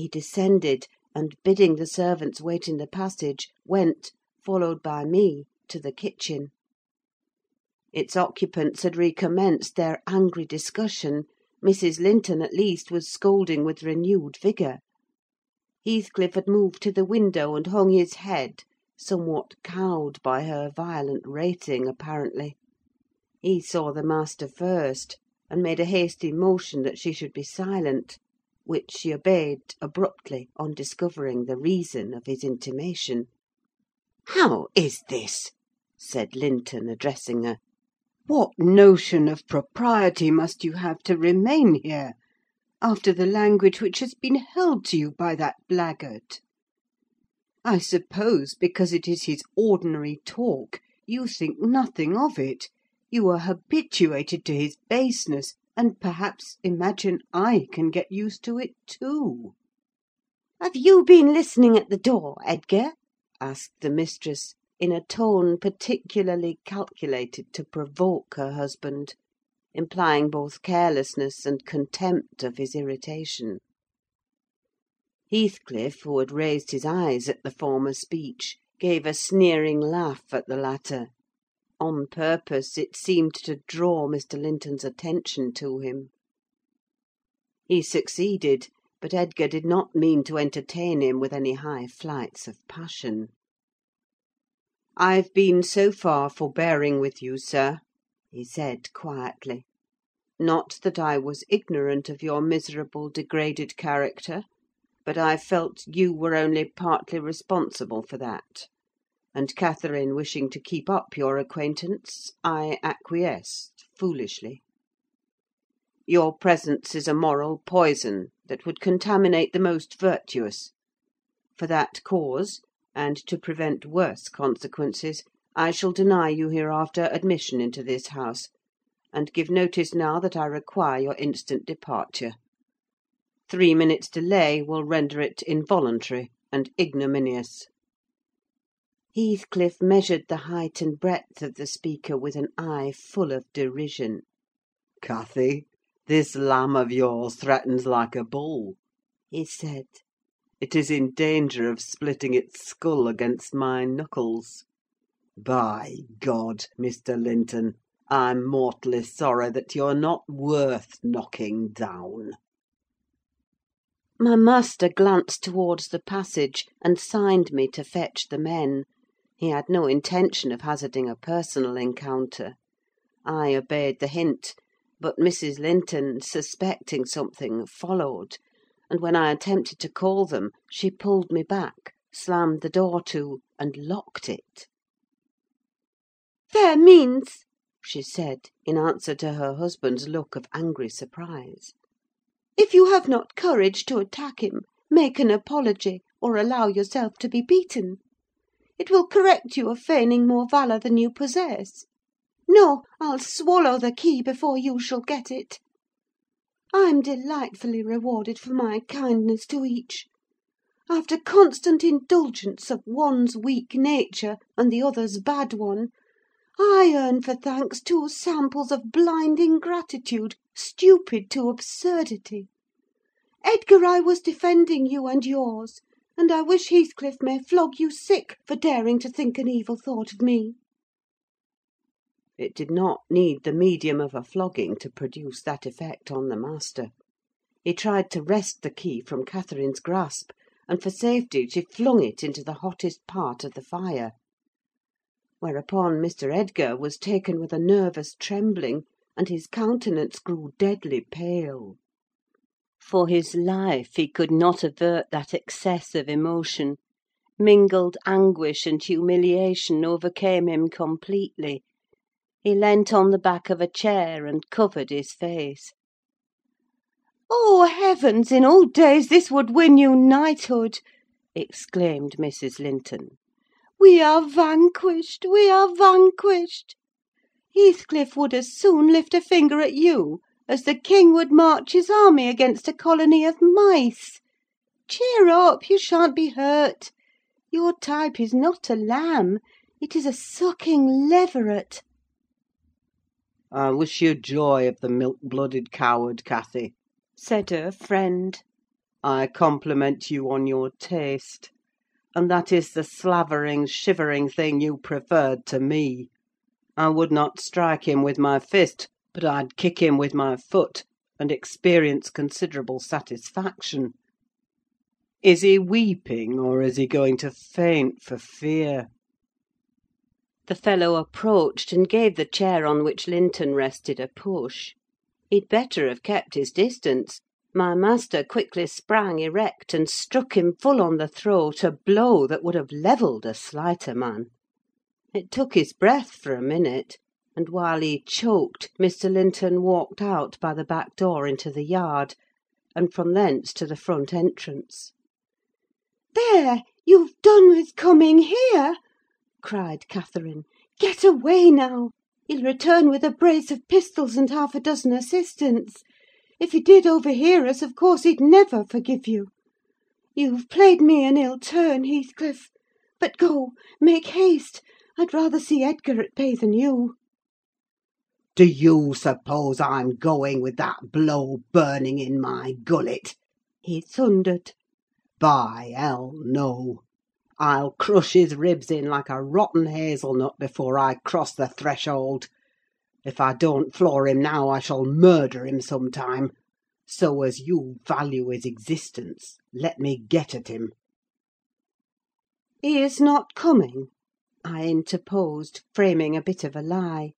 He descended, and, bidding the servants wait in the passage, went, followed by me, to the kitchen. Its occupants had recommenced their angry discussion: Mrs. Linton, at least, was scolding with renewed vigour. Heathcliff had moved to the window, and hung his head, somewhat cowed by her violent rating, apparently. He saw the master first, and made a hasty motion that she should be silent; which she obeyed abruptly, on discovering the reason of his intimation. "How is this?" said Linton, addressing her. "What notion of propriety must you have to remain here, after the language which has been held to you by that blackguard? I suppose, because it is his ordinary talk, you think nothing of it: you are habituated to his baseness, and perhaps imagine I can get used to it too." "Have you been listening at the door, Edgar?" asked the mistress, in a tone particularly calculated to provoke her husband, implying both carelessness and contempt of his irritation. Heathcliff, who had raised his eyes at the former speech, gave a sneering laugh at the latter: on purpose, it seemed to draw Mr. Linton's attention to him. He succeeded, but Edgar did not mean to entertain him with any high flights of passion. "I've been so far forbearing with you, sir," he said quietly. "Not that I was ignorant of your miserable, degraded character, but I felt you were only partly responsible for that; and Catherine wishing to keep up your acquaintance, I acquiesced, foolishly. Your presence is a moral poison that would contaminate the most virtuous: for that cause and to prevent worse consequences, I shall deny you hereafter admission into this house, and give notice now that I require your instant departure. Three minutes' delay will render it involuntary and ignominious." Heathcliff measured the height and breadth of the speaker with an eye full of derision. "Cathy, this lamb of yours threatens like a bull," he said. It is in danger of splitting its skull against my knuckles. By God, Mr. Linton, I'm mortally sorry that you're not worth knocking down!" My master glanced towards the passage, and signed me to fetch the men: he had no intention of hazarding a personal encounter. I obeyed the hint; but Mrs. Linton, suspecting something, followed and when I attempted to call them, she pulled me back, slammed the door to, and locked it. "Fair means!" she said, in answer to her husband's look of angry surprise. "If you have not courage to attack him, make an apology, or allow yourself to be beaten. It will correct you of feigning more valour than you possess. No, I'll swallow the key before you shall get it. I'm delightfully rewarded for my kindness to each. After constant indulgence of one's weak nature and the other's bad one, I earn for thanks two samples of blind ingratitude, stupid to absurdity. Edgar, I was defending you and yours, and I wish Heathcliff may flog you sick for daring to think an evil thought of me. It did not need the medium of a flogging to produce that effect on the master. He tried to wrest the key from Catherine's grasp, and for safety she flung it into the hottest part of the fire. Whereupon Mr. Edgar was taken with a nervous trembling, and his countenance grew deadly pale. For his life he could not avert that excess of emotion: mingled anguish and humiliation overcame him completely. He leant on the back of a chair, and covered his face. "Oh, heavens! in old days this would win you knighthood!" exclaimed Mrs. Linton. "We are vanquished! we are vanquished! Heathcliff would as soon lift a finger at you as the king would march his army against a colony of mice. Cheer up! you shan't be hurt. Your type is not a lamb: it is a sucking leveret." "I wish you joy of the milk blooded coward, Cathy," said her friend. I compliment you on your taste; and that is the slavering, shivering thing you preferred to me. I would not strike him with my fist, but I'd kick him with my foot, and experience considerable satisfaction. Is he weeping, or is he going to faint for fear?" The fellow approached, and gave the chair on which Linton rested a push. He'd better have kept his distance: my master quickly sprang erect, and struck him full on the throat a blow that would have levelled a slighter man. It took his breath for a minute, and while he choked, Mr. Linton walked out by the back door into the yard, and from thence to the front entrance. "There, you've done with coming here!" cried Catherine. "Get away now! He'll return with a brace of pistols and half a dozen assistants. If he did overhear us, of course he'd never forgive you. You've played me an ill turn, Heathcliff. But go, make haste! I'd rather see Edgar at bay than you." Do you suppose I'm going with that blow burning in my gullet? he thundered. By hell, no! I'll crush his ribs in like a rotten hazel nut before I cross the threshold. If I don't floor him now, I shall murder him some time. So as you value his existence, let me get at him." "He is not coming," I interposed, framing a bit of a lie.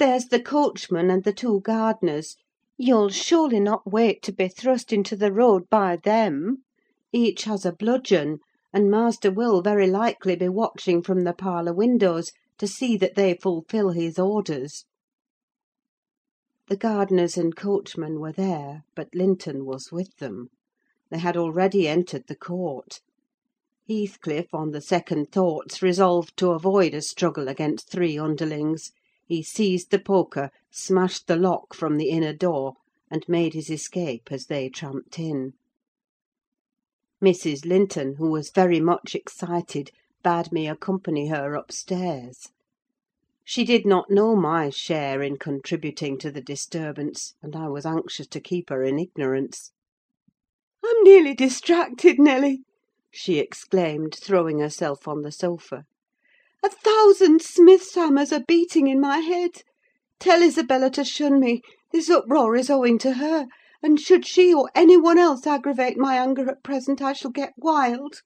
"There's the coachman and the two gardeners: you'll surely not wait to be thrust into the road by them? Each has a bludgeon, and master will very likely be watching from the parlour windows to see that they fulfil his orders." The gardeners and coachman were there, but Linton was with them. They had already entered the court. Heathcliff, on the second thoughts, resolved to avoid a struggle against three underlings: he seized the poker, smashed the lock from the inner door, and made his escape as they tramped in. Mrs. Linton, who was very much excited, bade me accompany her upstairs. She did not know my share in contributing to the disturbance, and I was anxious to keep her in ignorance. "I'm nearly distracted, Nelly!" she exclaimed, throwing herself on the sofa. "A thousand smith's hammers are beating in my head. Tell Isabella to shun me: this uproar is owing to her and should she or any one else aggravate my anger at present, I shall get wild.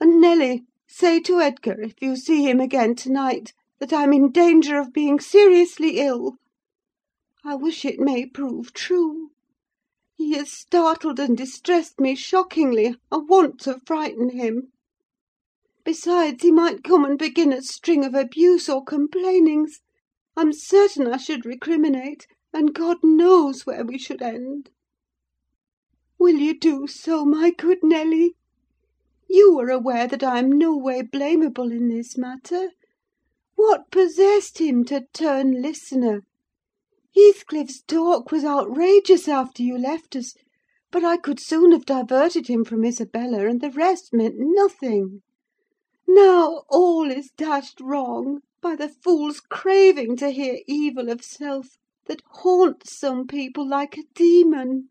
And, Nelly, say to Edgar, if you see him again to night, that I'm in danger of being seriously ill. I wish it may prove true. He has startled and distressed me shockingly: I want to frighten him. Besides, he might come and begin a string of abuse or complainings. I'm certain I should recriminate, and God knows where we should end. Will you do so, my good Nelly? You are aware that I am no way blamable in this matter. What possessed him to turn listener? Heathcliff's talk was outrageous after you left us, but I could soon have diverted him from Isabella, and the rest meant nothing. Now all is dashed wrong by the fool's craving to hear evil of self that haunts some people like a demon.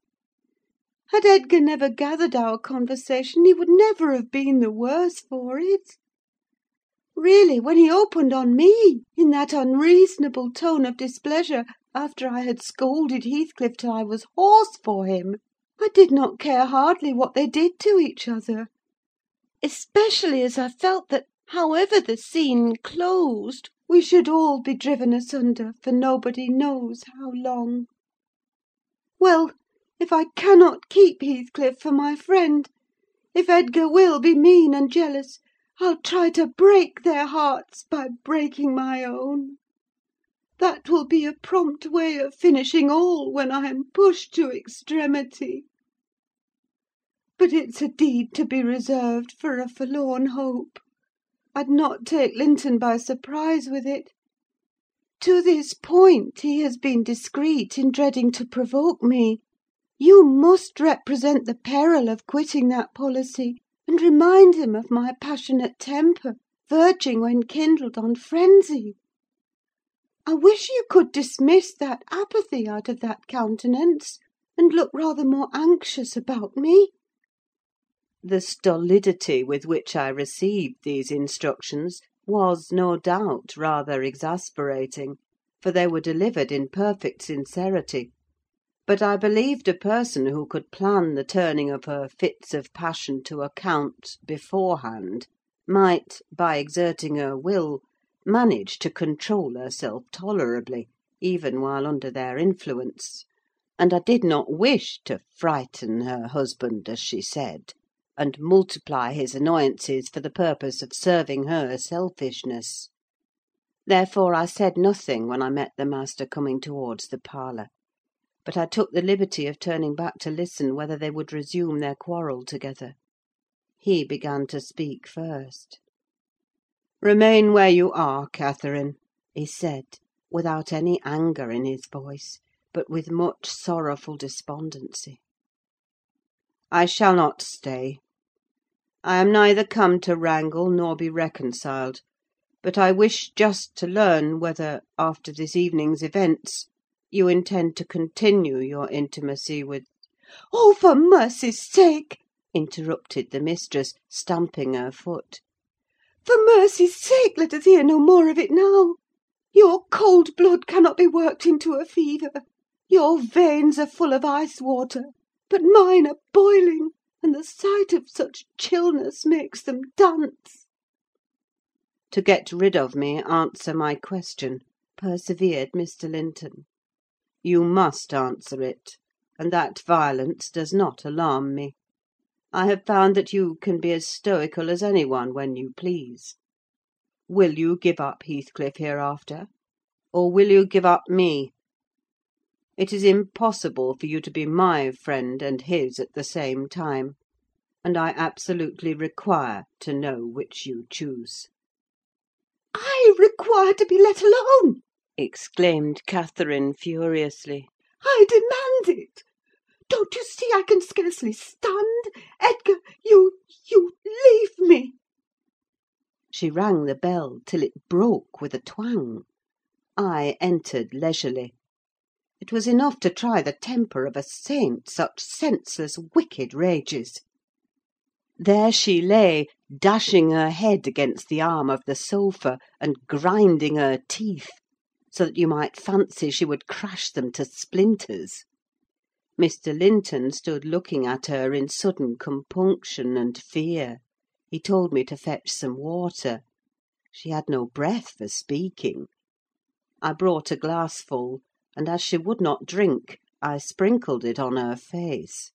Had Edgar never gathered our conversation, he would never have been the worse for it. Really, when he opened on me, in that unreasonable tone of displeasure, after I had scolded Heathcliff till I was hoarse for him, I did not care hardly what they did to each other; especially as I felt that, however the scene closed, we should all be driven asunder for nobody knows how long. Well, if I cannot keep Heathcliff for my friend, if Edgar will be mean and jealous, I'll try to break their hearts by breaking my own. That will be a prompt way of finishing all when I am pushed to extremity. But it's a deed to be reserved for a forlorn hope. I'd not take Linton by surprise with it. To this point he has been discreet in dreading to provoke me. You must represent the peril of quitting that policy, and remind him of my passionate temper, verging, when kindled, on frenzy. I wish you could dismiss that apathy out of that countenance, and look rather more anxious about me." The stolidity with which I received these instructions was, no doubt, rather exasperating, for they were delivered in perfect sincerity; but I believed a person who could plan the turning of her fits of passion to account beforehand might, by exerting her will, manage to control herself tolerably, even while under their influence; and I did not wish to frighten her husband, as she said, and multiply his annoyances for the purpose of serving her selfishness. Therefore I said nothing when I met the master coming towards the parlour; but I took the liberty of turning back to listen whether they would resume their quarrel together. He began to speak first. "Remain where you are, Catherine," he said, without any anger in his voice, but with much sorrowful despondency. "I shall not stay. I am neither come to wrangle nor be reconciled; but I wish just to learn whether, after this evening's events, you intend to continue your intimacy with—" "Oh, for mercy's sake!" interrupted the mistress, stamping her foot. "For mercy's sake, let us hear no more of it now! Your cold blood cannot be worked into a fever: your veins are full of ice water, but mine are boiling, and the sight of such chillness makes them dance." "To get rid of me, answer my question," persevered Mr. Linton. "You must answer it; and that violence does not alarm me. I have found that you can be as stoical as any one when you please. Will you give up Heathcliff hereafter? or will you give up me? It is impossible for you to be my friend and his at the same time; and I absolutely require to know which you choose." "I require to be let alone!" exclaimed Catherine, furiously. "I demand it! Don't you see I can scarcely stand? Edgar, you, you leave me!" She rang the bell till it broke with a twang. I entered leisurely. It was enough to try the temper of a saint, such senseless, wicked rages. There she lay, dashing her head against the arm of the sofa, and grinding her teeth, so that you might fancy she would crash them to splinters. Mr. Linton stood looking at her in sudden compunction and fear. He told me to fetch some water. She had no breath for speaking. I brought a glassful, and as she would not drink, I sprinkled it on her face.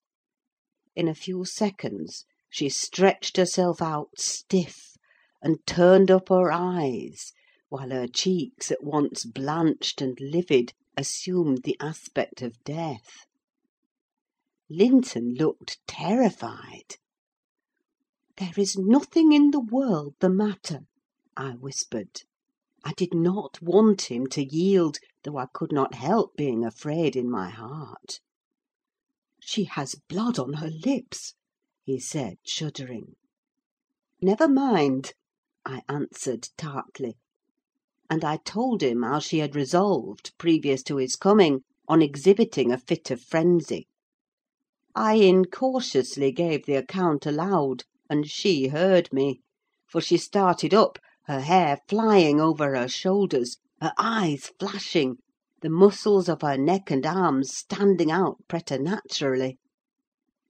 In a few seconds she stretched herself out stiff, and turned up her eyes, while her cheeks, at once blanched and livid, assumed the aspect of death. Linton looked terrified. "There is nothing in the world the matter," I whispered. I did not want him to yield, though I could not help being afraid in my heart. "She has blood on her lips," he said, shuddering. "Never mind," I answered tartly; and I told him how she had resolved, previous to his coming, on exhibiting a fit of frenzy. I incautiously gave the account aloud, and she heard me; for she started up, her hair flying over her shoulders, her eyes flashing, the muscles of her neck and arms standing out preternaturally.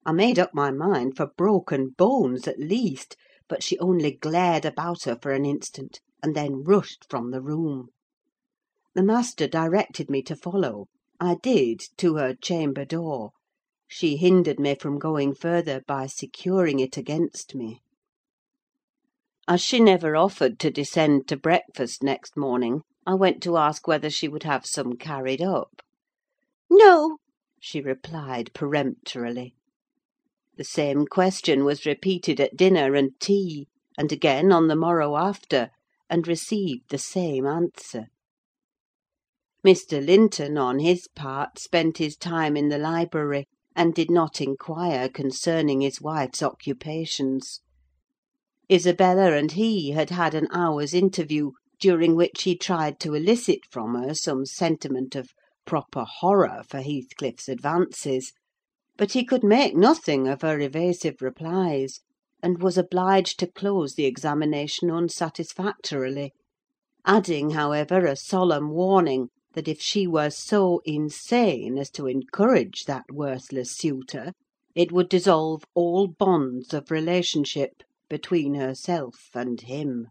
I made up my mind for broken bones, at least; but she only glared about her for an instant, and then rushed from the room. The master directed me to follow. I did, to her chamber door. She hindered me from going further by securing it against me. As she never offered to descend to breakfast next morning, I went to ask whether she would have some carried up. "No," she replied peremptorily. The same question was repeated at dinner and tea, and again on the morrow after, and received the same answer. Mr. Linton, on his part, spent his time in the library, and did not inquire concerning his wife's occupations. Isabella and he had had an hour's interview, during which he tried to elicit from her some sentiment of proper horror for Heathcliff's advances, but he could make nothing of her evasive replies, and was obliged to close the examination unsatisfactorily; adding, however, a solemn warning that if she were so insane as to encourage that worthless suitor, it would dissolve all bonds of relationship between herself and him.